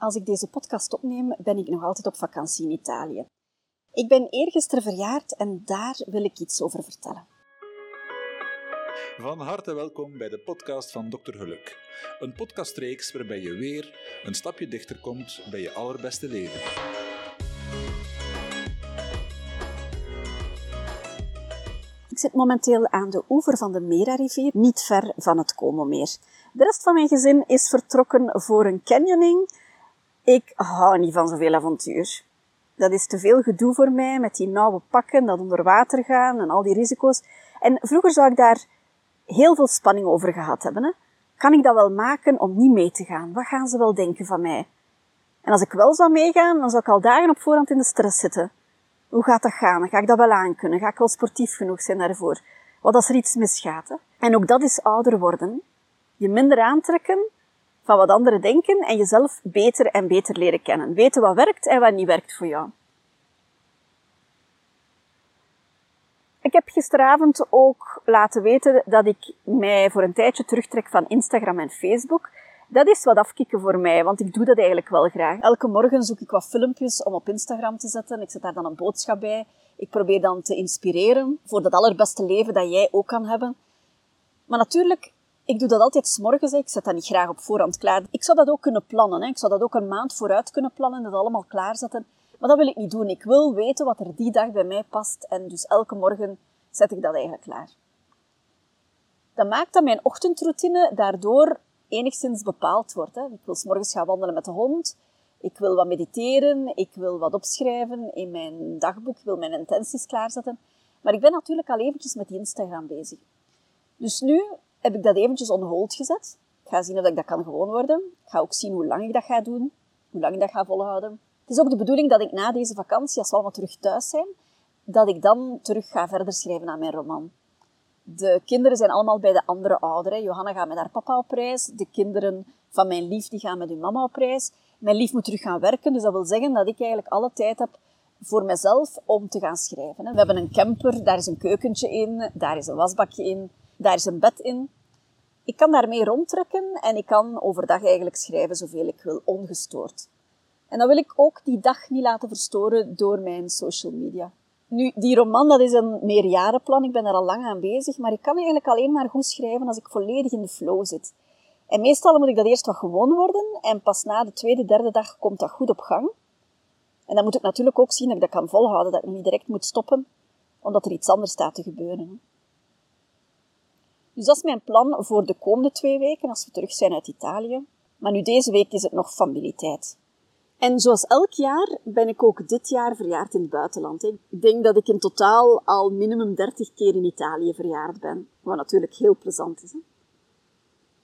Als ik deze podcast opneem, ben ik nog altijd op vakantie in Italië. Ik ben eergisteren verjaard en daar wil ik iets over vertellen. Van harte welkom bij de podcast van Dr. Geluk. Een podcastreeks waarbij je weer een stapje dichter komt bij je allerbeste leven. Ik zit momenteel aan de oever van de Mera-rivier, niet ver van het Como-meer. De rest van mijn gezin is vertrokken voor een canyoning. Ik hou niet van zoveel avontuur. Dat is te veel gedoe voor mij met die nauwe pakken, dat onder water gaan en al die risico's. En vroeger zou ik daar heel veel spanning over gehad hebben. Hè? Kan ik dat wel maken om niet mee te gaan? Wat gaan ze wel denken van mij? En als ik wel zou meegaan, dan zou ik al dagen op voorhand in de stress zitten. Hoe gaat dat gaan? Ga ik dat wel aankunnen? Ga ik wel sportief genoeg zijn daarvoor? Wat als er iets misgaat? Hè? En ook dat is ouder worden. Je minder aantrekken wat anderen denken en jezelf beter en beter leren kennen. Weten wat werkt en wat niet werkt voor jou. Ik heb gisteravond ook laten weten dat ik mij voor een tijdje terugtrek van Instagram en Facebook. Dat is wat afkicken voor mij, want ik doe dat eigenlijk wel graag. Elke morgen zoek ik wat filmpjes om op Instagram te zetten. Ik zet daar dan een boodschap bij. Ik probeer dan te inspireren voor dat allerbeste leven dat jij ook kan hebben. Maar natuurlijk, ik doe dat altijd s'morgens. Ik zet dat niet graag op voorhand klaar. Ik zou dat ook kunnen plannen. Ik zou dat ook een maand vooruit kunnen plannen, dat allemaal klaarzetten. Maar dat wil ik niet doen. Ik wil weten wat er die dag bij mij past. En dus elke morgen zet ik dat eigenlijk klaar. Dat maakt dat mijn ochtendroutine daardoor enigszins bepaald wordt. Hè. Ik wil s morgens gaan wandelen met de hond. Ik wil wat mediteren. Ik wil wat opschrijven in mijn dagboek. Ik wil mijn intenties klaarzetten. Maar ik ben natuurlijk al eventjes met Instagram bezig. Dus nu heb ik dat eventjes on hold gezet. Ik ga zien of ik dat kan gewoon worden. Ik ga ook zien hoe lang ik dat ga doen. Hoe lang ik dat ga volhouden. Het is ook de bedoeling dat ik na deze vakantie, als we allemaal terug thuis zijn, dat ik dan terug ga verder schrijven aan mijn roman. De kinderen zijn allemaal bij de andere ouderen. Johanna gaat met haar papa op reis. De kinderen van mijn lief die gaan met hun mama op reis. Mijn lief moet terug gaan werken, dus dat wil zeggen dat ik eigenlijk alle tijd heb voor mezelf om te gaan schrijven. We hebben een camper, daar is een keukentje in, daar is een wasbakje in, daar is een bed in. Ik kan daarmee rondtrekken en ik kan overdag eigenlijk schrijven zoveel ik wil, ongestoord. En dan wil ik ook die dag niet laten verstoren door mijn social media. Nu, die roman, dat is een meerjarenplan. Ik ben er al lang aan bezig. Maar ik kan eigenlijk alleen maar goed schrijven als ik volledig in de flow zit. En meestal moet ik dat eerst wat gewoon worden. En pas na de tweede, derde dag komt dat goed op gang. En dan moet ik natuurlijk ook zien dat ik dat kan volhouden. Dat ik niet direct moet stoppen, omdat er iets anders staat te gebeuren. Dus dat is mijn plan voor de komende twee weken, als we terug zijn uit Italië. Maar nu deze week is het nog familietijd. En zoals elk jaar ben ik ook dit jaar verjaard in het buitenland. Ik denk dat ik in totaal al minimum 30 keer in Italië verjaard ben. Wat natuurlijk heel plezant is.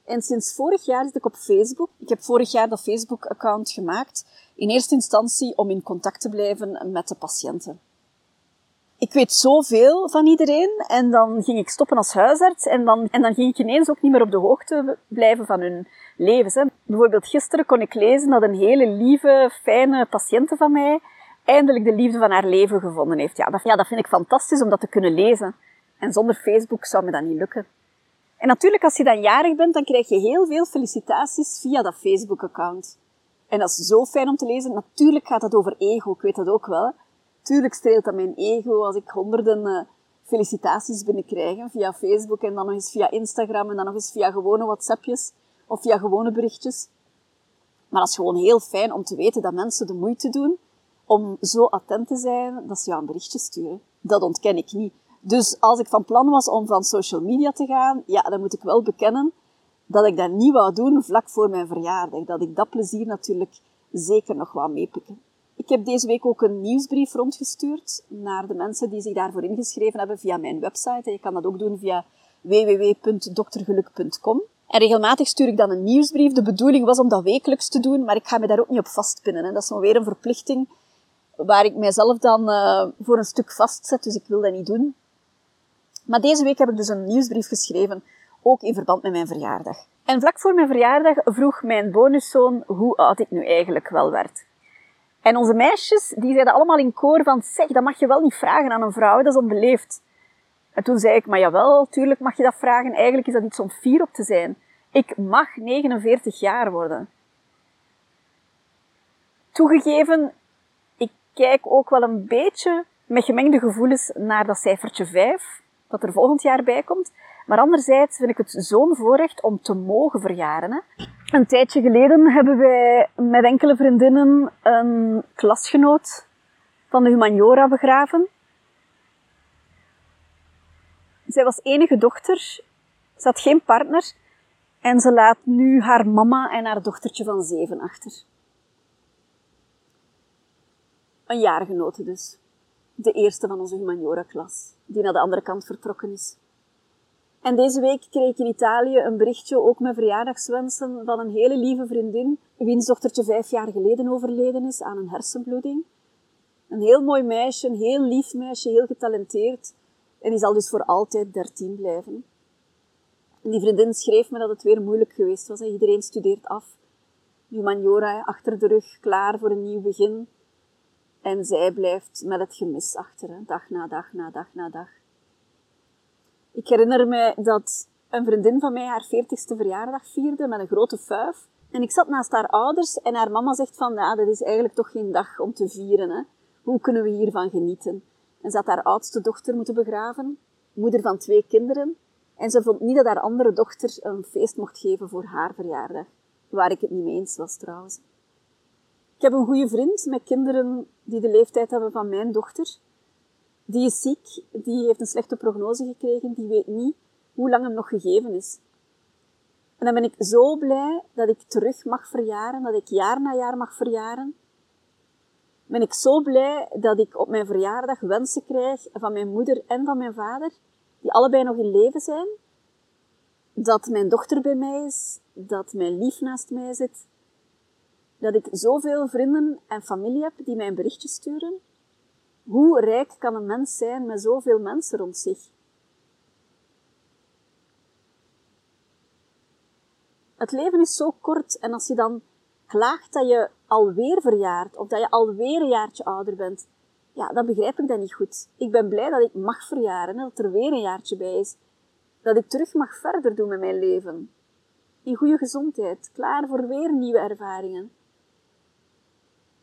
En sinds vorig jaar zit ik op Facebook. Ik heb vorig jaar dat Facebook-account gemaakt. In eerste instantie om in contact te blijven met de patiënten. Ik weet zoveel van iedereen en dan ging ik stoppen als huisarts en dan, en dan ging ik ineens ook niet meer op de hoogte blijven van hun levens. Hè. Bijvoorbeeld gisteren kon ik lezen dat een hele lieve, fijne patiënte van mij eindelijk de liefde van haar leven gevonden heeft. Ja dat, ja, dat vind ik fantastisch om dat te kunnen lezen. En zonder Facebook zou me dat niet lukken. En natuurlijk, als je dan jarig bent, dan krijg je heel veel felicitaties via dat Facebook-account. En dat is zo fijn om te lezen. Natuurlijk gaat het over ego, ik weet dat ook wel. Tuurlijk streelt dat mijn ego als ik honderden uh, felicitaties binnenkrijg via Facebook en dan nog eens via Instagram en dan nog eens via gewone WhatsAppjes of via gewone berichtjes. Maar dat is gewoon heel fijn om te weten dat mensen de moeite doen om zo attent te zijn dat ze jou een berichtje sturen. Dat ontken ik niet. Dus als ik van plan was om van social media te gaan, ja, dan moet ik wel bekennen dat ik dat niet wou doen vlak voor mijn verjaardag. Dat ik dat plezier natuurlijk zeker nog wou meepikken. Ik heb deze week ook een nieuwsbrief rondgestuurd naar de mensen die zich daarvoor ingeschreven hebben via mijn website. Je kan dat ook doen via www.doktergeluk.com. En regelmatig stuur ik dan een nieuwsbrief. De bedoeling was om dat wekelijks te doen, maar ik ga me daar ook niet op vastpinnen. Dat is nog weer een verplichting waar ik mijzelf dan uh, voor een stuk vastzet, dus ik wil dat niet doen. Maar deze week heb ik dus een nieuwsbrief geschreven, ook in verband met mijn verjaardag. En vlak voor mijn verjaardag vroeg mijn bonuszoon hoe oud ik nu eigenlijk wel werd. En onze meisjes, die zeiden allemaal in koor van, zeg, dat mag je wel niet vragen aan een vrouw, dat is onbeleefd. En toen zei ik, maar jawel, tuurlijk mag je dat vragen. Eigenlijk is dat iets om fier op te zijn. Ik mag 49 jaar worden. Toegegeven, ik kijk ook wel een beetje met gemengde gevoelens naar dat cijfertje 5, dat er volgend jaar bij komt. Maar anderzijds vind ik het zo'n voorrecht om te mogen verjaren. Hè. Een tijdje geleden hebben wij met enkele vriendinnen een klasgenoot van de humaniora begraven. Zij was enige dochter, ze had geen partner en ze laat nu haar mama en haar dochtertje van zeven achter. Een jaargenote dus. De eerste van onze humaniora-klas, die naar de andere kant vertrokken is. En deze week kreeg ik in Italië een berichtje, ook met verjaardagswensen, van een hele lieve vriendin, wiens dochtertje vijf jaar geleden overleden is aan een hersenbloeding. Een heel mooi meisje, een heel lief meisje, heel getalenteerd. En die zal dus voor altijd dertien blijven. En die vriendin schreef me dat het weer moeilijk geweest was. Iedereen studeert af. Humaniora achter de rug, klaar voor een nieuw begin. En zij blijft met het gemis achter, dag na dag na dag na dag. Ik herinner me dat een vriendin van mij haar veertigste verjaardag vierde met een grote fuif. En ik zat naast haar ouders en haar mama zegt van, ja, dit is eigenlijk toch geen dag om te vieren. Hè? Hoe kunnen we hiervan genieten? En ze had haar oudste dochter moeten begraven, moeder van twee kinderen. En ze vond niet dat haar andere dochter een feest mocht geven voor haar verjaardag. Waar ik het niet mee eens was trouwens. Ik heb een goede vriend met kinderen die de leeftijd hebben van mijn dochter. Die is ziek, die heeft een slechte prognose gekregen, die weet niet hoe lang hem nog gegeven is. En dan ben ik zo blij dat ik terug mag verjaren, dat ik jaar na jaar mag verjaren. Ben ik zo blij dat ik op mijn verjaardag wensen krijg van mijn moeder en van mijn vader, die allebei nog in leven zijn. Dat mijn dochter bij mij is, dat mijn lief naast mij zit. Dat ik zoveel vrienden en familie heb die mij een berichtje sturen hoe rijk kan een mens zijn met zoveel mensen rond zich? Het leven is zo kort en als je dan klaagt dat je alweer verjaart of dat je alweer een jaartje ouder bent, ja, dan begrijp ik dat niet goed. Ik ben blij dat ik mag verjaren, dat er weer een jaartje bij is. Dat ik terug mag verder doen met mijn leven. In goede gezondheid, klaar voor weer nieuwe ervaringen.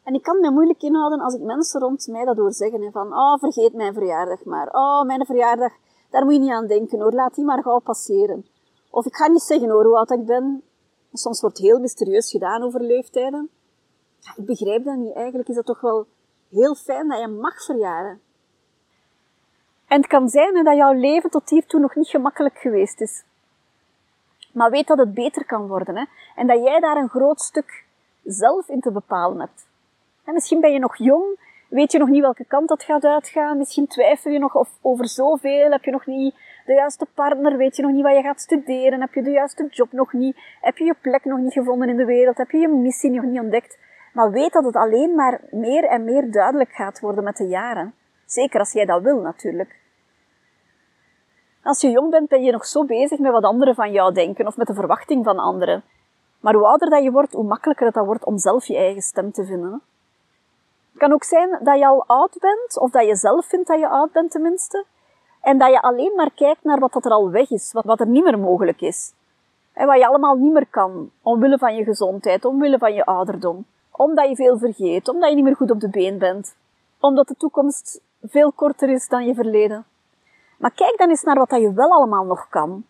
En ik kan me moeilijk inhouden als ik mensen rond mij dat hoor zeggen. Van, oh, vergeet mijn verjaardag maar. Oh, mijn verjaardag, daar moet je niet aan denken hoor. Laat die maar gauw passeren. Of ik ga niet zeggen hoor hoe oud ik ben. Soms wordt heel mysterieus gedaan over leeftijden. Ik begrijp dat niet. Eigenlijk is dat toch wel heel fijn dat je mag verjaren. En het kan zijn dat jouw leven tot hiertoe nog niet gemakkelijk geweest is. Maar weet dat het beter kan worden. Hè? En dat jij daar een groot stuk zelf in te bepalen hebt. En misschien ben je nog jong, weet je nog niet welke kant dat gaat uitgaan. Misschien twijfel je nog of, over zoveel, heb je nog niet de juiste partner, weet je nog niet wat je gaat studeren, heb je de juiste job nog niet, heb je je plek nog niet gevonden in de wereld, heb je je missie nog niet ontdekt. Maar weet dat het alleen maar meer en meer duidelijk gaat worden met de jaren. Zeker als jij dat wil natuurlijk. Als je jong bent, ben je nog zo bezig met wat anderen van jou denken of met de verwachting van anderen. Maar hoe ouder dat je wordt, hoe makkelijker het dat wordt om zelf je eigen stem te vinden. Het kan ook zijn dat je al oud bent, of dat je zelf vindt dat je oud bent tenminste, en dat je alleen maar kijkt naar wat er al weg is, wat, er niet meer mogelijk is. En wat je allemaal niet meer kan, omwille van je gezondheid, omwille van je ouderdom. Omdat je veel vergeet, omdat je niet meer goed op de been bent. Omdat de toekomst veel korter is dan je verleden. Maar kijk dan eens naar wat dat je wel allemaal nog kan.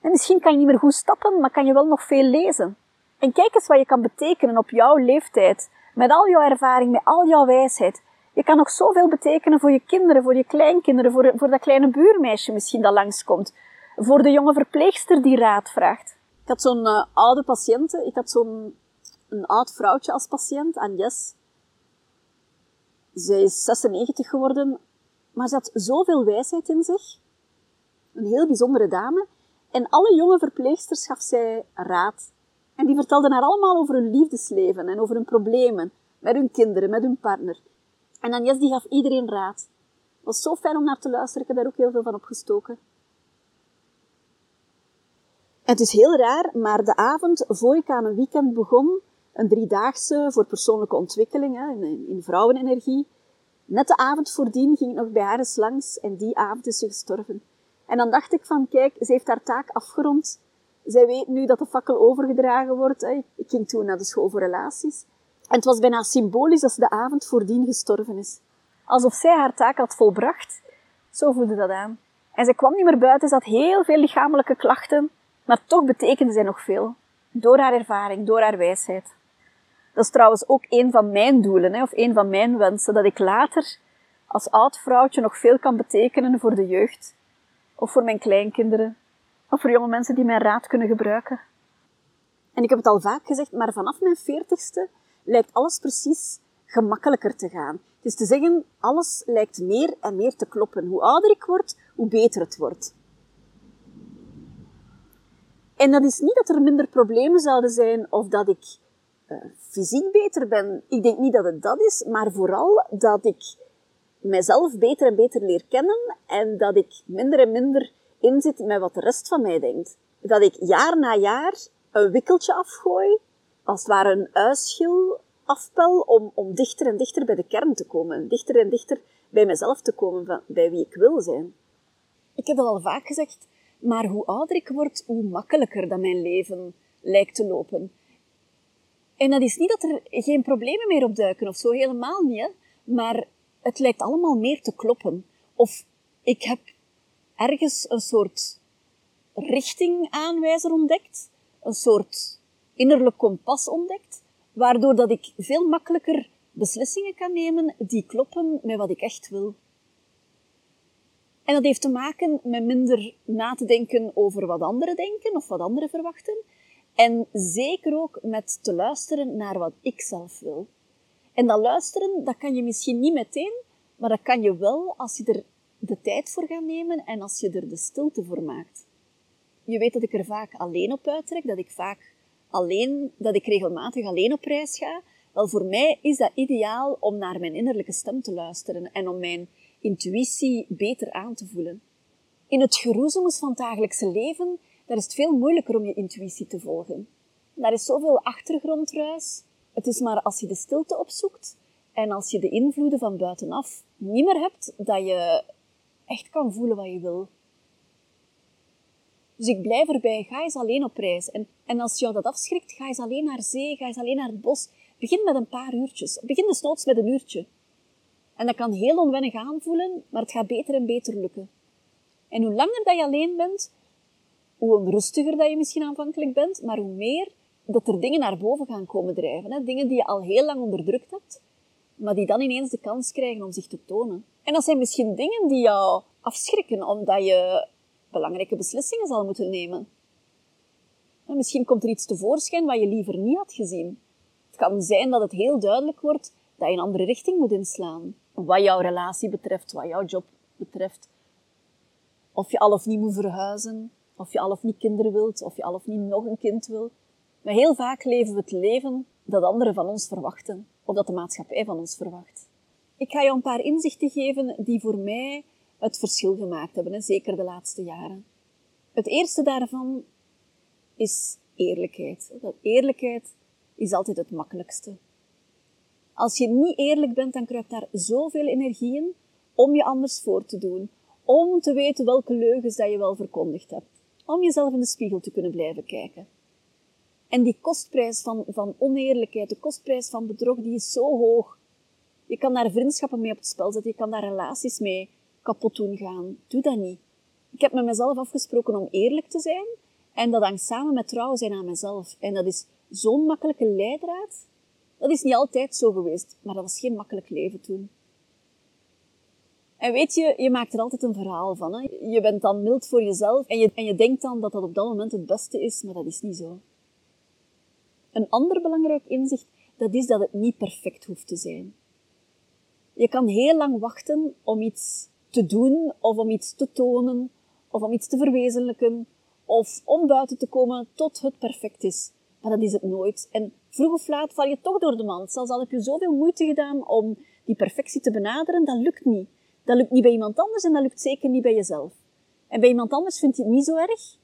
En misschien kan je niet meer goed stappen, maar kan je wel nog veel lezen. En kijk eens wat je kan betekenen op jouw leeftijd, met al jouw ervaring, met al jouw wijsheid. Je kan nog zoveel betekenen voor je kinderen, voor je kleinkinderen, voor, voor dat kleine buurmeisje misschien dat langskomt. Voor de jonge verpleegster die raad vraagt. Ik had zo'n uh, oude patiënte, ik had zo'n een oud vrouwtje als patiënt, Agnes. Zij is 96 geworden, maar ze had zoveel wijsheid in zich. Een heel bijzondere dame. En alle jonge verpleegsters gaf zij raad. En die vertelden haar allemaal over hun liefdesleven en over hun problemen. Met hun kinderen, met hun partner. En Agnes die gaf iedereen raad. Het was zo fijn om naar te luisteren. Ik heb daar ook heel veel van opgestoken. Het is heel raar, maar de avond voor ik aan een weekend begon, een driedaagse voor persoonlijke ontwikkeling in, in vrouwenenergie, net de avond voordien ging ik nog bij haar eens langs en die avond is ze gestorven. En dan dacht ik van, kijk, ze heeft haar taak afgerond zij weet nu dat de fakkel overgedragen wordt. Ik ging toen naar de school voor relaties. En het was bijna symbolisch dat ze de avond voordien gestorven is. Alsof zij haar taak had volbracht. Zo voelde dat aan. En ze kwam niet meer buiten, ze had heel veel lichamelijke klachten, maar toch betekende zij nog veel. Door haar ervaring, door haar wijsheid. Dat is trouwens ook een van mijn doelen, of een van mijn wensen, dat ik later als oud vrouwtje nog veel kan betekenen voor de jeugd, of voor mijn kleinkinderen, of voor jonge mensen die mijn raad kunnen gebruiken. En ik heb het al vaak gezegd, maar vanaf mijn veertigste lijkt alles precies gemakkelijker te gaan. Het is te zeggen, alles lijkt meer en meer te kloppen. Hoe ouder ik word, hoe beter het wordt. En dat is niet dat er minder problemen zouden zijn of dat ik uh, fysiek beter ben. Ik denk niet dat het dat is, maar vooral dat ik mijzelf beter en beter leer kennen en dat ik minder en minder inzit met wat de rest van mij denkt. Dat ik jaar na jaar een wikkeltje afgooi, als het ware een uischil afpel om, om dichter en dichter bij de kern te komen. Dichter en dichter bij mezelf te komen, van, bij wie ik wil zijn. Ik heb dat al vaak gezegd, maar hoe ouder ik word, hoe makkelijker dat mijn leven lijkt te lopen. En dat is niet dat er geen problemen meer opduiken of zo, helemaal niet. Maar het lijkt allemaal meer te kloppen. Of ik heb ergens een soort richtingaanwijzer ontdekt, een soort innerlijk kompas ontdekt, waardoor dat ik veel makkelijker beslissingen kan nemen die kloppen met wat ik echt wil. En dat heeft te maken met minder na te denken over wat anderen denken of wat anderen verwachten. En zeker ook met te luisteren naar wat ik zelf wil. En dat luisteren, dat kan je misschien niet meteen, maar dat kan je wel als je er de tijd voor gaat nemen en als je er de stilte voor maakt. Je weet dat ik er vaak alleen op uittrek, dat ik vaak alleen, dat ik regelmatig alleen op reis ga. Wel, voor mij is dat ideaal om naar mijn innerlijke stem te luisteren en om mijn intuïtie beter aan te voelen. In het geroezemoes van het dagelijkse leven, daar is het veel moeilijker om je intuïtie te volgen. Daar is zoveel achtergrondruis. Het is maar als je de stilte opzoekt en als je de invloeden van buitenaf niet meer hebt, dat je echt kan voelen wat je wil. Dus ik blijf erbij, ga eens alleen op reis. En, en als jou dat afschrikt, ga eens alleen naar zee, ga eens alleen naar het bos. Begin met een paar uurtjes. Begin desnoods met een uurtje. En dat kan heel onwennig aanvoelen, maar het gaat beter en beter lukken. En hoe langer dat je alleen bent, hoe onrustiger dat je misschien aanvankelijk bent, maar hoe meer dat er dingen naar boven gaan komen drijven. Hè? Dingen die je al heel lang onderdrukt hebt, maar die dan ineens de kans krijgen om zich te tonen. En dat zijn misschien dingen die jou afschrikken, omdat je belangrijke beslissingen zal moeten nemen. En misschien komt er iets tevoorschijn wat je liever niet had gezien. Het kan zijn dat het heel duidelijk wordt dat je een andere richting moet inslaan. Wat jouw relatie betreft, wat jouw job betreft. Of je al of niet moet verhuizen, of je al of niet kinderen wilt, of je al of niet nog een kind wil. Maar heel vaak leven we het leven dat anderen van ons verwachten, of dat de maatschappij van ons verwacht. Ik ga jou een paar inzichten geven die voor mij het verschil gemaakt hebben, zeker de laatste jaren. Het eerste daarvan is eerlijkheid. Eerlijkheid is altijd het makkelijkste. Als je niet eerlijk bent, dan kruipt daar zoveel energie in om je anders voor te doen, om te weten welke leugens dat je wel verkondigd hebt, om jezelf in de spiegel te kunnen blijven kijken. En die kostprijs van, van oneerlijkheid, de kostprijs van bedrog, die is zo hoog. Je kan daar vriendschappen mee op het spel zetten, je kan daar relaties mee kapot doen gaan. Doe dat niet. Ik heb met mezelf afgesproken om eerlijk te zijn en dat hangt samen met trouw zijn aan mezelf. En dat is zo'n makkelijke leidraad. Dat is niet altijd zo geweest, maar dat was geen makkelijk leven toen. En weet je, je maakt er altijd een verhaal van. Hè? Je bent dan mild voor jezelf en je, en je denkt dan dat dat op dat moment het beste is, maar dat is niet zo. Een ander belangrijk inzicht, dat is dat het niet perfect hoeft te zijn. Je kan heel lang wachten om iets te doen, of om iets te tonen, of om iets te verwezenlijken, of om buiten te komen tot het perfect is. Maar dat is het nooit. En vroeg of laat val je toch door de mand. Zelfs al heb je zoveel moeite gedaan om die perfectie te benaderen, dat lukt niet. Dat lukt niet bij iemand anders en dat lukt zeker niet bij jezelf. En bij iemand anders vind je het niet zo erg.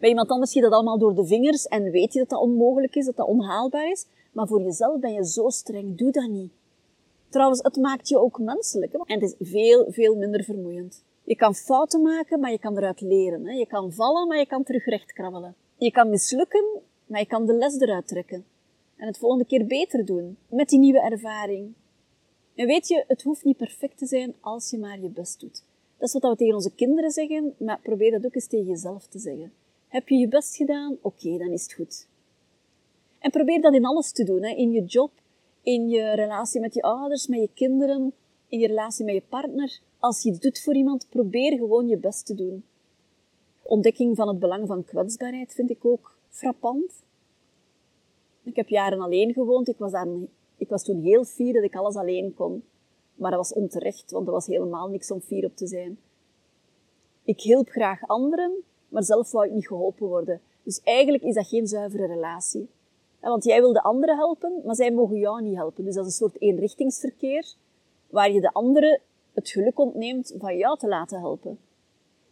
Bij iemand anders zie je dat allemaal door de vingers en weet je dat dat onmogelijk is, dat dat onhaalbaar is. Maar voor jezelf ben je zo streng, doe dat niet. Trouwens, het maakt je ook menselijk. En het is veel, veel minder vermoeiend. Je kan fouten maken, maar je kan eruit leren. Je kan vallen, maar je kan terug recht krabbelen. Je kan mislukken, maar je kan de les eruit trekken. En het volgende keer beter doen. Met die nieuwe ervaring. En weet je, het hoeft niet perfect te zijn als je maar je best doet. Dat is wat we tegen onze kinderen zeggen, maar probeer dat ook eens tegen jezelf te zeggen. Heb je je best gedaan? Oké, dan is het goed. En probeer dat in alles te doen. Hè. In je job, in je relatie met je ouders, met je kinderen, in je relatie met je partner. Als je iets doet voor iemand, probeer gewoon je best te doen. Ontdekking van het belang van kwetsbaarheid vind ik ook frappant. Ik heb jaren alleen gewoond. Ik was, daar, ik was toen heel fier dat ik alles alleen kon. Maar dat was onterecht, want er was helemaal niks om fier op te zijn. Ik hielp graag anderen, maar zelf wou ik niet geholpen worden. Dus eigenlijk is dat geen zuivere relatie. Want jij wil de anderen helpen, maar zij mogen jou niet helpen. Dus dat is een soort eenrichtingsverkeer, waar je de anderen het geluk ontneemt van jou te laten helpen.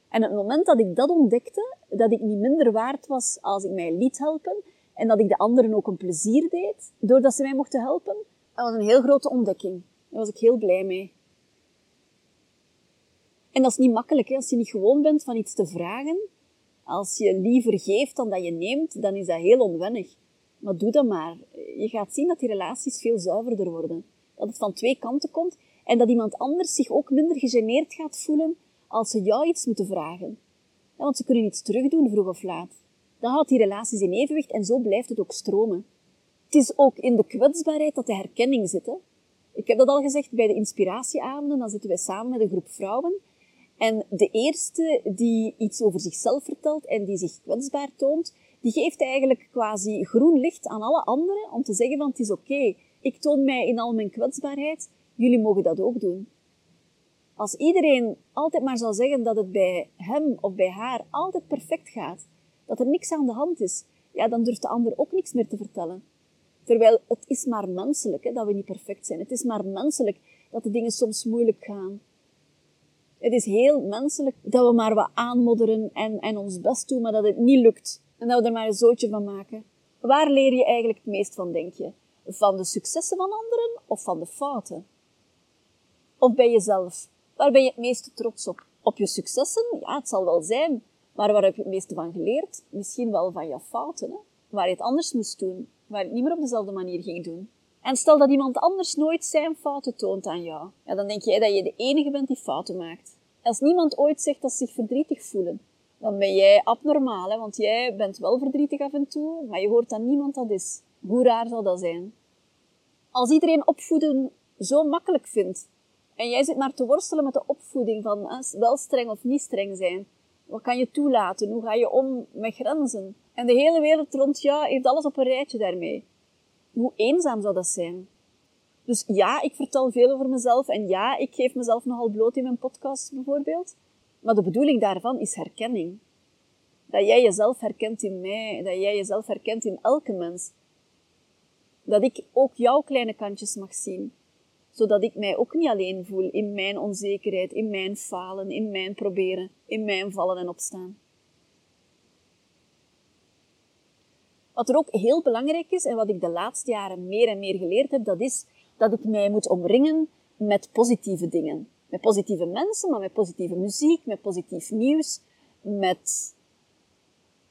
En het moment dat ik dat ontdekte, dat ik niet minder waard was als ik mij liet helpen, en dat ik de anderen ook een plezier deed, doordat ze mij mochten helpen, dat was een heel grote ontdekking. Daar was ik heel blij mee. En dat is niet makkelijk, hè? als je niet gewoon bent van iets te vragen. Als je liever geeft dan dat je neemt, dan is dat heel onwennig. Maar doe dat maar. Je gaat zien dat die relaties veel zuiverder worden. Dat het van twee kanten komt en dat iemand anders zich ook minder gegeneerd gaat voelen als ze jou iets moeten vragen. Want ze kunnen iets terugdoen, vroeg of laat. Dan houdt die relaties in evenwicht en zo blijft het ook stromen. Het is ook in de kwetsbaarheid dat de herkenning zit. Hè? Ik heb dat al gezegd bij de inspiratieavonden. Dan zitten wij samen met een groep vrouwen. En de eerste die iets over zichzelf vertelt en die zich kwetsbaar toont, die geeft eigenlijk quasi groen licht aan alle anderen om te zeggen van het is oké, ik toon mij in al mijn kwetsbaarheid, jullie mogen dat ook doen. Als iedereen altijd maar zou zeggen dat het bij hem of bij haar altijd perfect gaat, dat er niks aan de hand is, ja, dan durft de ander ook niks meer te vertellen. Terwijl het is maar menselijk hè, dat we niet perfect zijn. Het is maar menselijk dat de dingen soms moeilijk gaan. Het is heel menselijk dat we maar wat aanmodderen en, en ons best doen, maar dat het niet lukt. En dat we er maar een zootje van maken. Waar leer je eigenlijk het meest van, denk je? Van de successen van anderen of van de fouten? Of bij jezelf? Waar ben je het meeste trots op? Op je successen? Ja, het zal wel zijn. Maar waar heb je het meeste van geleerd? Misschien wel van je fouten, hè? Waar je het anders moest doen. Waar je het niet meer op dezelfde manier ging doen. En stel dat iemand anders nooit zijn fouten toont aan jou. Ja, dan denk jij dat je de enige bent die fouten maakt. Als niemand ooit zegt dat ze zich verdrietig voelen, dan ben jij abnormaal, hè? want jij bent wel verdrietig af en toe, maar je hoort dat niemand dat is. Hoe raar zal dat zijn? Als iedereen opvoeden zo makkelijk vindt, en jij zit maar te worstelen met de opvoeding van wel streng of niet streng zijn, wat kan je toelaten? Hoe ga je om met grenzen? En de hele wereld rond jou heeft alles op een rijtje daarmee. Hoe eenzaam zou dat zijn? Dus ja, ik vertel veel over mezelf en ja, ik geef mezelf nogal bloot in mijn podcast bijvoorbeeld. Maar de bedoeling daarvan is herkenning. Dat jij jezelf herkent in mij, dat jij jezelf herkent in elke mens. Dat ik ook jouw kleine kantjes mag zien. Zodat ik mij ook niet alleen voel in mijn onzekerheid, in mijn falen, in mijn proberen, in mijn vallen en opstaan. Wat er ook heel belangrijk is en wat ik de laatste jaren meer en meer geleerd heb, dat is dat ik mij moet omringen met positieve dingen. Met positieve mensen, maar met positieve muziek, met positief nieuws, met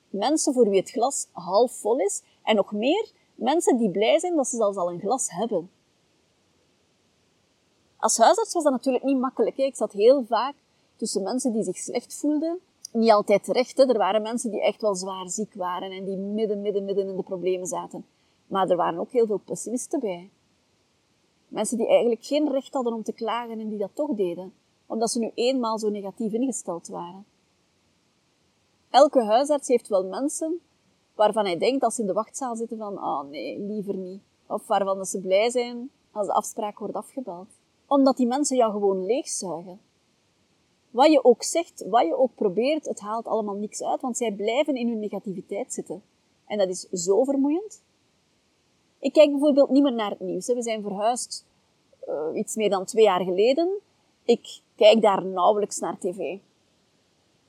mensen voor wie het glas half vol is. En nog meer, mensen die blij zijn dat ze zelfs al een glas hebben. Als huisarts was dat natuurlijk niet makkelijk. Ik zat heel vaak tussen mensen die zich slecht voelden. Niet altijd terecht. Hè? Er waren mensen die echt wel zwaar ziek waren en die midden, midden, midden in de problemen zaten. Maar er waren ook heel veel pessimisten bij. Mensen die eigenlijk geen recht hadden om te klagen en die dat toch deden, omdat ze nu eenmaal zo negatief ingesteld waren. Elke huisarts heeft wel mensen waarvan hij denkt als ze in de wachtzaal zitten van, oh nee, liever niet. Of waarvan ze blij zijn als de afspraak wordt afgebeld. Omdat die mensen jou gewoon leegzuigen. Wat je ook zegt, wat je ook probeert, het haalt allemaal niks uit, want zij blijven in hun negativiteit zitten. En dat is zo vermoeiend. Ik kijk bijvoorbeeld niet meer naar het nieuws. We zijn verhuisd uh, iets meer dan twee jaar geleden. Ik kijk daar nauwelijks naar tv.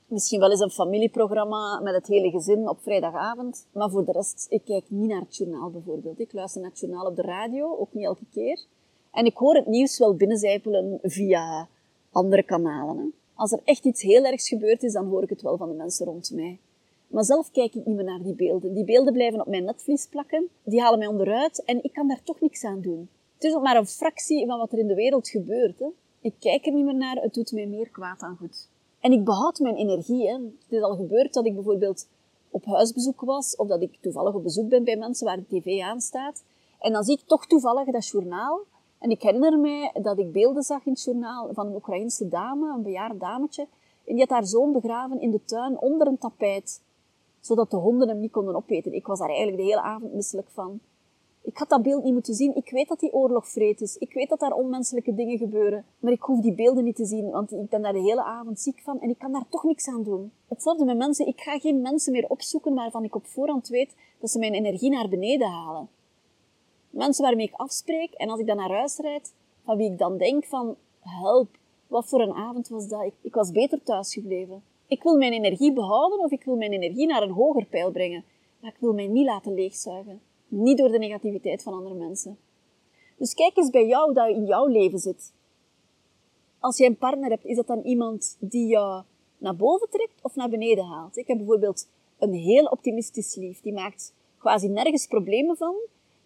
Misschien wel eens een familieprogramma met het hele gezin op vrijdagavond. Maar voor de rest, ik kijk niet naar het journaal bijvoorbeeld. Ik luister naar het journaal op de radio, ook niet elke keer. En ik hoor het nieuws wel binnenzijpelen via andere kanalen. Hè. Als er echt iets heel ergs gebeurd is, dan hoor ik het wel van de mensen rond mij. Maar zelf kijk ik niet meer naar die beelden. Die beelden blijven op mijn netvlies plakken, die halen mij onderuit en ik kan daar toch niks aan doen. Het is ook maar een fractie van wat er in de wereld gebeurt. Hè. Ik kijk er niet meer naar, het doet mij meer kwaad dan goed. En ik behoud mijn energie. Hè. Het is al gebeurd dat ik bijvoorbeeld op huisbezoek was, of dat ik toevallig op bezoek ben bij mensen waar de tv aanstaat. En dan zie ik toch toevallig dat journaal. En ik herinner mij dat ik beelden zag in het journaal van een Oekraïnse dame, een bejaard dametje. En die had haar zoon begraven in de tuin onder een tapijt, zodat de honden hem niet konden opeten. Ik was daar eigenlijk de hele avond misselijk van. Ik had dat beeld niet moeten zien. Ik weet dat die oorlog vreed is. Ik weet dat daar onmenselijke dingen gebeuren. Maar ik hoef die beelden niet te zien, want ik ben daar de hele avond ziek van en ik kan daar toch niks aan doen. Hetzelfde met mensen. Ik ga geen mensen meer opzoeken waarvan ik op voorhand weet dat ze mijn energie naar beneden halen. Mensen waarmee ik afspreek en als ik dan naar huis rijd, van wie ik dan denk van, help, wat voor een avond was dat? Ik, ik was beter thuis gebleven. Ik wil mijn energie behouden of ik wil mijn energie naar een hoger pijl brengen. Maar ik wil mij niet laten leegzuigen. Niet door de negativiteit van andere mensen. Dus kijk eens bij jou dat in jouw leven zit. Als je een partner hebt, is dat dan iemand die jou naar boven trekt of naar beneden haalt? Ik heb bijvoorbeeld een heel optimistisch lief. Die maakt quasi nergens problemen van.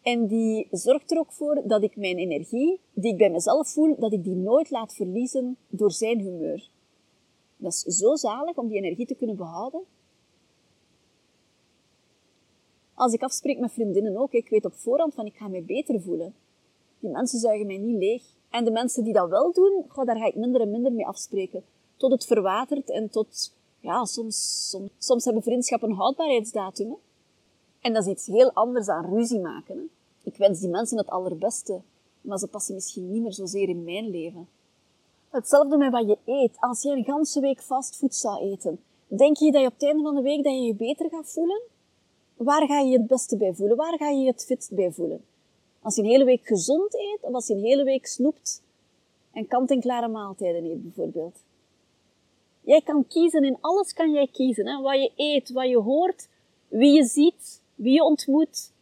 En die zorgt er ook voor dat ik mijn energie, die ik bij mezelf voel, dat ik die nooit laat verliezen door zijn humeur. Dat is zo zalig om die energie te kunnen behouden. Als ik afspreek met vriendinnen ook, ik weet op voorhand van ik ga mij beter voelen. Die mensen zuigen mij niet leeg. En de mensen die dat wel doen, goh, daar ga ik minder en minder mee afspreken. Tot het verwatert en tot, ja, soms, soms, soms hebben vriendschappen een houdbaarheidsdatum. En dat is iets heel anders dan ruzie maken. Hè? Ik wens die mensen het allerbeste, maar ze passen misschien niet meer zozeer in mijn leven. Hetzelfde met wat je eet. Als je een ganse week fastfood zou eten, denk je dat je op het einde van de week dat je je beter gaat voelen? Waar ga je je het beste bij voelen? Waar ga je je het fitst bij voelen? Als je een hele week gezond eet, of als je een hele week snoept en kant-en-klare maaltijden eet, bijvoorbeeld. Jij kan kiezen, in alles kan jij kiezen. Hè? Wat je eet, wat je hoort, wie je ziet, wie je ontmoet,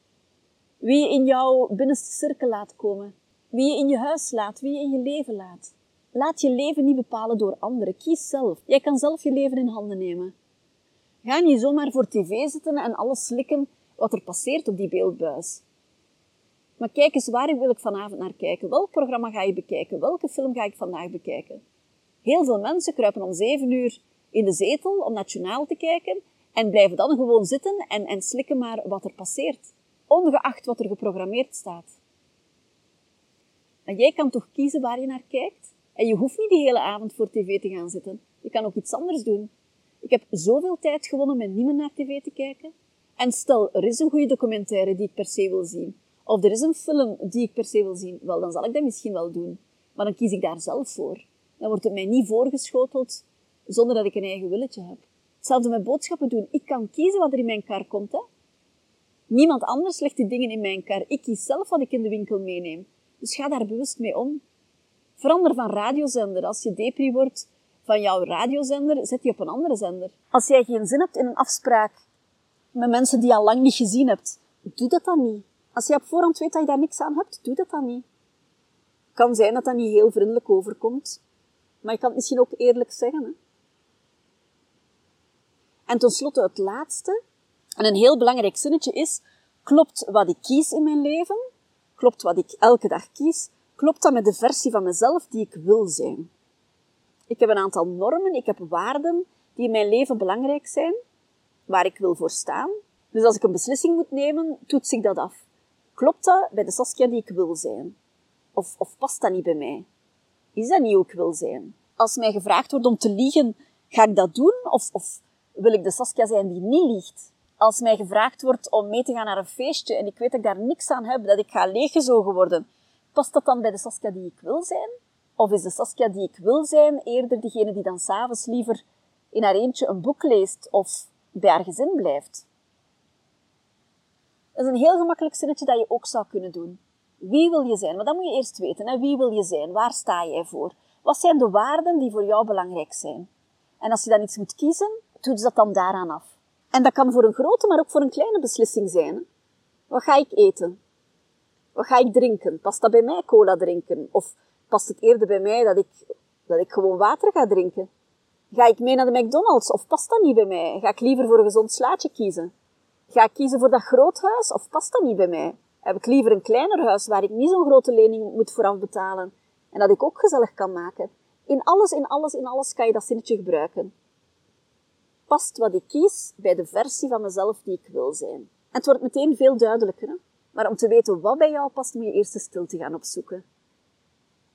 wie je in jouw binnenste cirkel laat komen, wie je in je huis laat, wie je in je leven laat. Laat je leven niet bepalen door anderen. Kies zelf. Jij kan zelf je leven in handen nemen. Ga niet zomaar voor tv zitten en alles slikken wat er passeert op die beeldbuis. Maar kijk eens, waar wil ik vanavond naar kijken? Welk programma ga je bekijken? Welke film ga ik vandaag bekijken? Heel veel mensen kruipen om zeven uur in de zetel om nationaal te kijken en blijven dan gewoon zitten en, en slikken maar wat er passeert, ongeacht wat er geprogrammeerd staat. En jij kan toch kiezen waar je naar kijkt? En je hoeft niet de hele avond voor tv te gaan zitten. Je kan ook iets anders doen. Ik heb zoveel tijd gewonnen met niet meer naar tv te kijken. En stel, er is een goede documentaire die ik per se wil zien. Of er is een film die ik per se wil zien. Wel, dan zal ik dat misschien wel doen. Maar dan kies ik daar zelf voor. Dan wordt het mij niet voorgeschoteld zonder dat ik een eigen willetje heb. Hetzelfde met boodschappen doen. Ik kan kiezen wat er in mijn kar komt. Hè? Niemand anders legt die dingen in mijn kar. Ik kies zelf wat ik in de winkel meeneem. Dus ga daar bewust mee om. Verander van radiozender. Als je depri wordt, van jouw radiozender, zet die op een andere zender. Als jij geen zin hebt in een afspraak met mensen die je al lang niet gezien hebt, doe dat dan niet. Als je op voorhand weet dat je daar niks aan hebt, doe dat dan niet. Kan zijn dat dat niet heel vriendelijk overkomt, maar je kan het misschien ook eerlijk zeggen. Hè? En tenslotte het laatste, en een heel belangrijk zinnetje is, klopt wat ik kies in mijn leven, klopt wat ik elke dag kies, klopt dat met de versie van mezelf die ik wil zijn. Ik heb een aantal normen, ik heb waarden die in mijn leven belangrijk zijn, waar ik wil voor staan. Dus als ik een beslissing moet nemen, toets ik dat af. Klopt dat bij de Saskia die ik wil zijn? Of, of past dat niet bij mij? Is dat niet hoe ik wil zijn? Als mij gevraagd wordt om te liegen, ga ik dat doen? Of, of wil ik de Saskia zijn die niet liegt? Als mij gevraagd wordt om mee te gaan naar een feestje en ik weet dat ik daar niks aan heb, dat ik ga leeggezogen worden, past dat dan bij de Saskia die ik wil zijn? Of is de Saskia die ik wil zijn eerder degene die dan s'avonds liever in haar eentje een boek leest of bij haar gezin blijft? Dat is een heel gemakkelijk zinnetje dat je ook zou kunnen doen. Wie wil je zijn? Maar dat moet je eerst weten. Hè? Wie wil je zijn? Waar sta jij voor? Wat zijn de waarden die voor jou belangrijk zijn? En als je dan iets moet kiezen, je dat dan daaraan af. En dat kan voor een grote, maar ook voor een kleine beslissing zijn. Wat ga ik eten? Wat ga ik drinken? Past dat bij mij cola drinken? Of past het eerder bij mij dat ik, dat ik gewoon water ga drinken. Ga ik mee naar de McDonald's of past dat niet bij mij? Ga ik liever voor een gezond slaatje kiezen? Ga ik kiezen voor dat groot huis of past dat niet bij mij? Heb ik liever een kleiner huis waar ik niet zo'n grote lening moet vooraf betalen en dat ik ook gezellig kan maken? In alles, in alles, in alles kan je dat zinnetje gebruiken. Past wat ik kies bij de versie van mezelf die ik wil zijn? En het wordt meteen veel duidelijker. Hè? Maar om te weten wat bij jou past, moet je eerst de stilte gaan opzoeken.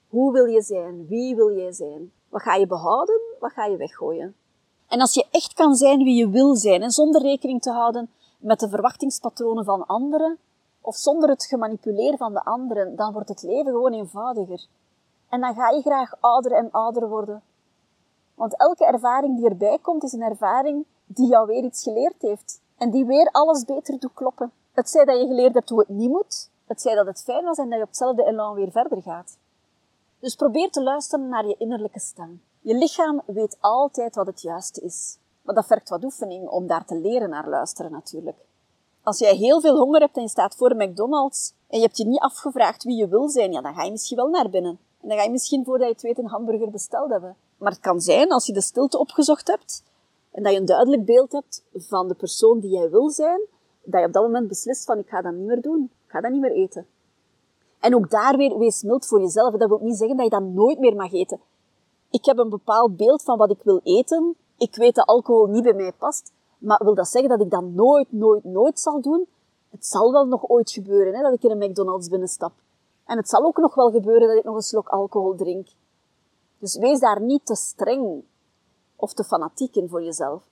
Hoe wil je zijn? Wie wil jij zijn? Wat ga je behouden? Wat ga je weggooien? En als je echt kan zijn wie je wil zijn en zonder rekening te houden met de verwachtingspatronen van anderen of zonder het gemanipuleerd van de anderen, dan wordt het leven gewoon eenvoudiger. En dan ga je graag ouder en ouder worden. Want elke ervaring die erbij komt, is een ervaring die jou weer iets geleerd heeft. En die weer alles beter doet kloppen. Het zij dat je geleerd hebt hoe het niet moet, het zij dat het fijn was en dat je op hetzelfde elan weer verder gaat. Dus probeer te luisteren naar je innerlijke stem. Je lichaam weet altijd wat het juiste is. Maar dat vergt wat oefening om daar te leren naar luisteren natuurlijk. Als jij heel veel honger hebt en je staat voor een McDonald's en je hebt je niet afgevraagd wie je wil zijn, ja, dan ga je misschien wel naar binnen. En dan ga je misschien voordat je het weet een hamburger besteld hebben. Maar het kan zijn, als je de stilte opgezocht hebt en dat je een duidelijk beeld hebt van de persoon die jij wil zijn, dat je op dat moment beslist van ik ga dat niet meer doen. Ik ga dat niet meer eten. En ook daar weer, wees mild voor jezelf. Dat wil niet zeggen dat je dat nooit meer mag eten. Ik heb een bepaald beeld van wat ik wil eten. Ik weet dat alcohol niet bij mij past. Maar wil dat zeggen dat ik dat nooit, nooit, nooit zal doen? Het zal wel nog ooit gebeuren, hè, dat ik in een McDonald's binnenstap. En het zal ook nog wel gebeuren dat ik nog een slok alcohol drink. Dus wees daar niet te streng of te fanatiek in voor jezelf.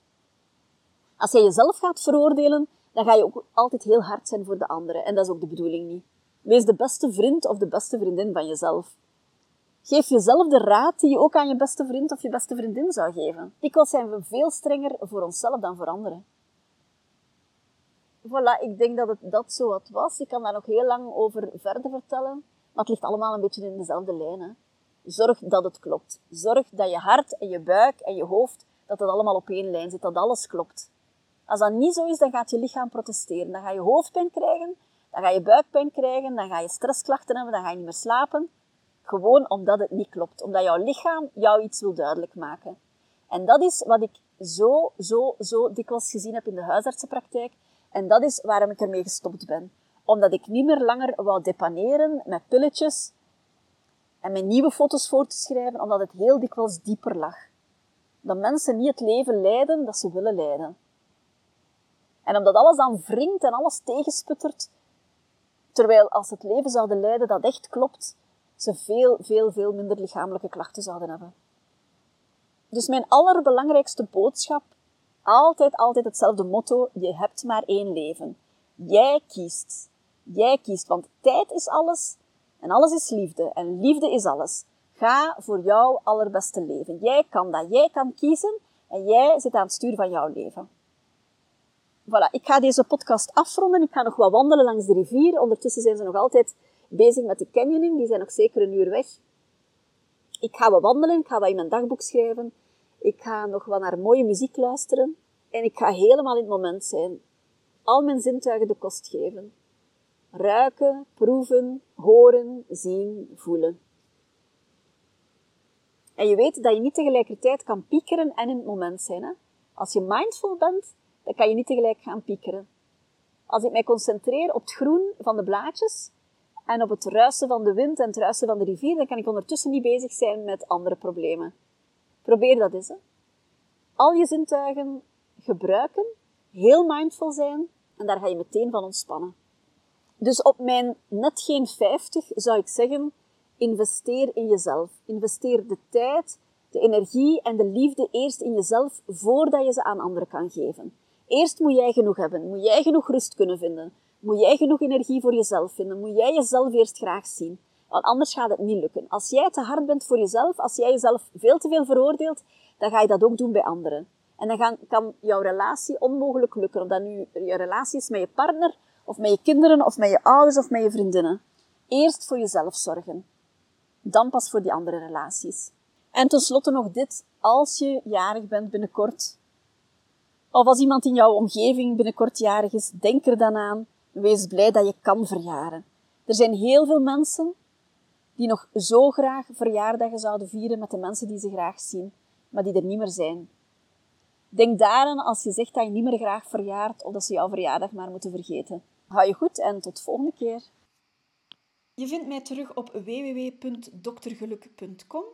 Als jij jezelf gaat veroordelen, dan ga je ook altijd heel hard zijn voor de anderen. En dat is ook de bedoeling niet. Wees de beste vriend of de beste vriendin van jezelf. Geef jezelf de raad die je ook aan je beste vriend of je beste vriendin zou geven. Dikwijls zijn we veel strenger voor onszelf dan voor anderen. Voilà, ik denk dat het dat zo wat was. Ik kan daar nog heel lang over verder vertellen. Maar het ligt allemaal een beetje in dezelfde lijn. Hè. Zorg dat het klopt. Zorg dat je hart en je buik en je hoofd, dat het allemaal op één lijn zit, dat alles klopt. Als dat niet zo is, dan gaat je lichaam protesteren. Dan ga je hoofdpijn krijgen, dan ga je buikpijn krijgen, dan ga je stressklachten hebben, dan ga je niet meer slapen. Gewoon omdat het niet klopt. Omdat jouw lichaam jou iets wil duidelijk maken. En dat is wat ik zo, zo, zo dikwijls gezien heb in de huisartsenpraktijk. En dat is waarom ik ermee gestopt ben. Omdat ik niet meer langer wou depaneren met pilletjes en met nieuwe foto's voor te schrijven, omdat het heel dikwijls dieper lag. Dat mensen niet het leven leiden dat ze willen leiden. En omdat alles dan wringt en alles tegensputtert, terwijl als het leven zouden leiden dat echt klopt, ze veel, veel, veel minder lichamelijke klachten zouden hebben. Dus mijn allerbelangrijkste boodschap, altijd, altijd hetzelfde motto, je hebt maar één leven. Jij kiest. Jij kiest, want tijd is alles en alles is liefde en liefde is alles. Ga voor jouw allerbeste leven. Jij kan dat. Jij kan kiezen en jij zit aan het stuur van jouw leven. Voilà, ik ga deze podcast afronden. Ik ga nog wat wandelen langs de rivier. Ondertussen zijn ze nog altijd bezig met de canyoning. Die zijn nog zeker een uur weg. Ik ga wat wandelen. Ik ga wat in mijn dagboek schrijven. Ik ga nog wat naar mooie muziek luisteren. En ik ga helemaal in het moment zijn. Al mijn zintuigen de kost geven. Ruiken, proeven, horen, zien, voelen. En je weet dat je niet tegelijkertijd kan piekeren en in het moment zijn. Hè? Als je mindful bent, dan kan je niet tegelijk gaan piekeren. Als ik mij concentreer op het groen van de blaadjes en op het ruisen van de wind en het ruisen van de rivier, dan kan ik ondertussen niet bezig zijn met andere problemen. Probeer dat eens. Hè. Al je zintuigen gebruiken, heel mindful zijn en daar ga je meteen van ontspannen. Dus op mijn net geen 50 zou ik zeggen, investeer in jezelf. Investeer de tijd, de energie en de liefde eerst in jezelf voordat je ze aan anderen kan geven. Eerst moet jij genoeg hebben. Moet jij genoeg rust kunnen vinden. Moet jij genoeg energie voor jezelf vinden. Moet jij jezelf eerst graag zien. Want anders gaat het niet lukken. Als jij te hard bent voor jezelf, als jij jezelf veel te veel veroordeelt, dan ga je dat ook doen bij anderen. En dan kan jouw relatie onmogelijk lukken. Of dat nu je relatie is met je partner, of met je kinderen, of met je ouders, of met je vriendinnen. Eerst voor jezelf zorgen. Dan pas voor die andere relaties. En tenslotte nog dit. Als je jarig bent binnenkort, of als iemand in jouw omgeving binnenkort jarig is, denk er dan aan. Wees blij dat je kan verjaren. Er zijn heel veel mensen die nog zo graag verjaardagen zouden vieren met de mensen die ze graag zien. maar die er niet meer zijn. Denk daaraan als je zegt dat je niet meer graag verjaart of dat ze jouw verjaardag maar moeten vergeten. Hou je goed en tot de volgende keer. Je vindt mij terug op www.doktergeluk.com.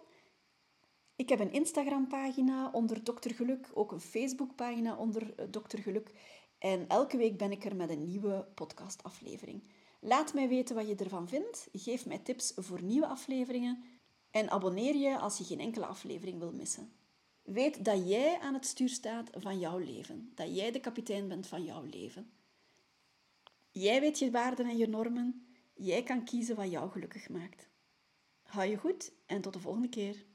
Ik heb een Instagram-pagina onder Dokter Geluk, ook een Facebook-pagina onder eh, Dokter Geluk. En elke week ben ik er met een nieuwe podcastaflevering. Laat mij weten wat je ervan vindt. Geef mij tips voor nieuwe afleveringen. En abonneer je als je geen enkele aflevering wil missen. Weet dat jij aan het stuur staat van jouw leven. Dat jij de kapitein bent van jouw leven. Jij weet je waarden en je normen. Jij kan kiezen wat jou gelukkig maakt. Hou je goed en tot de volgende keer.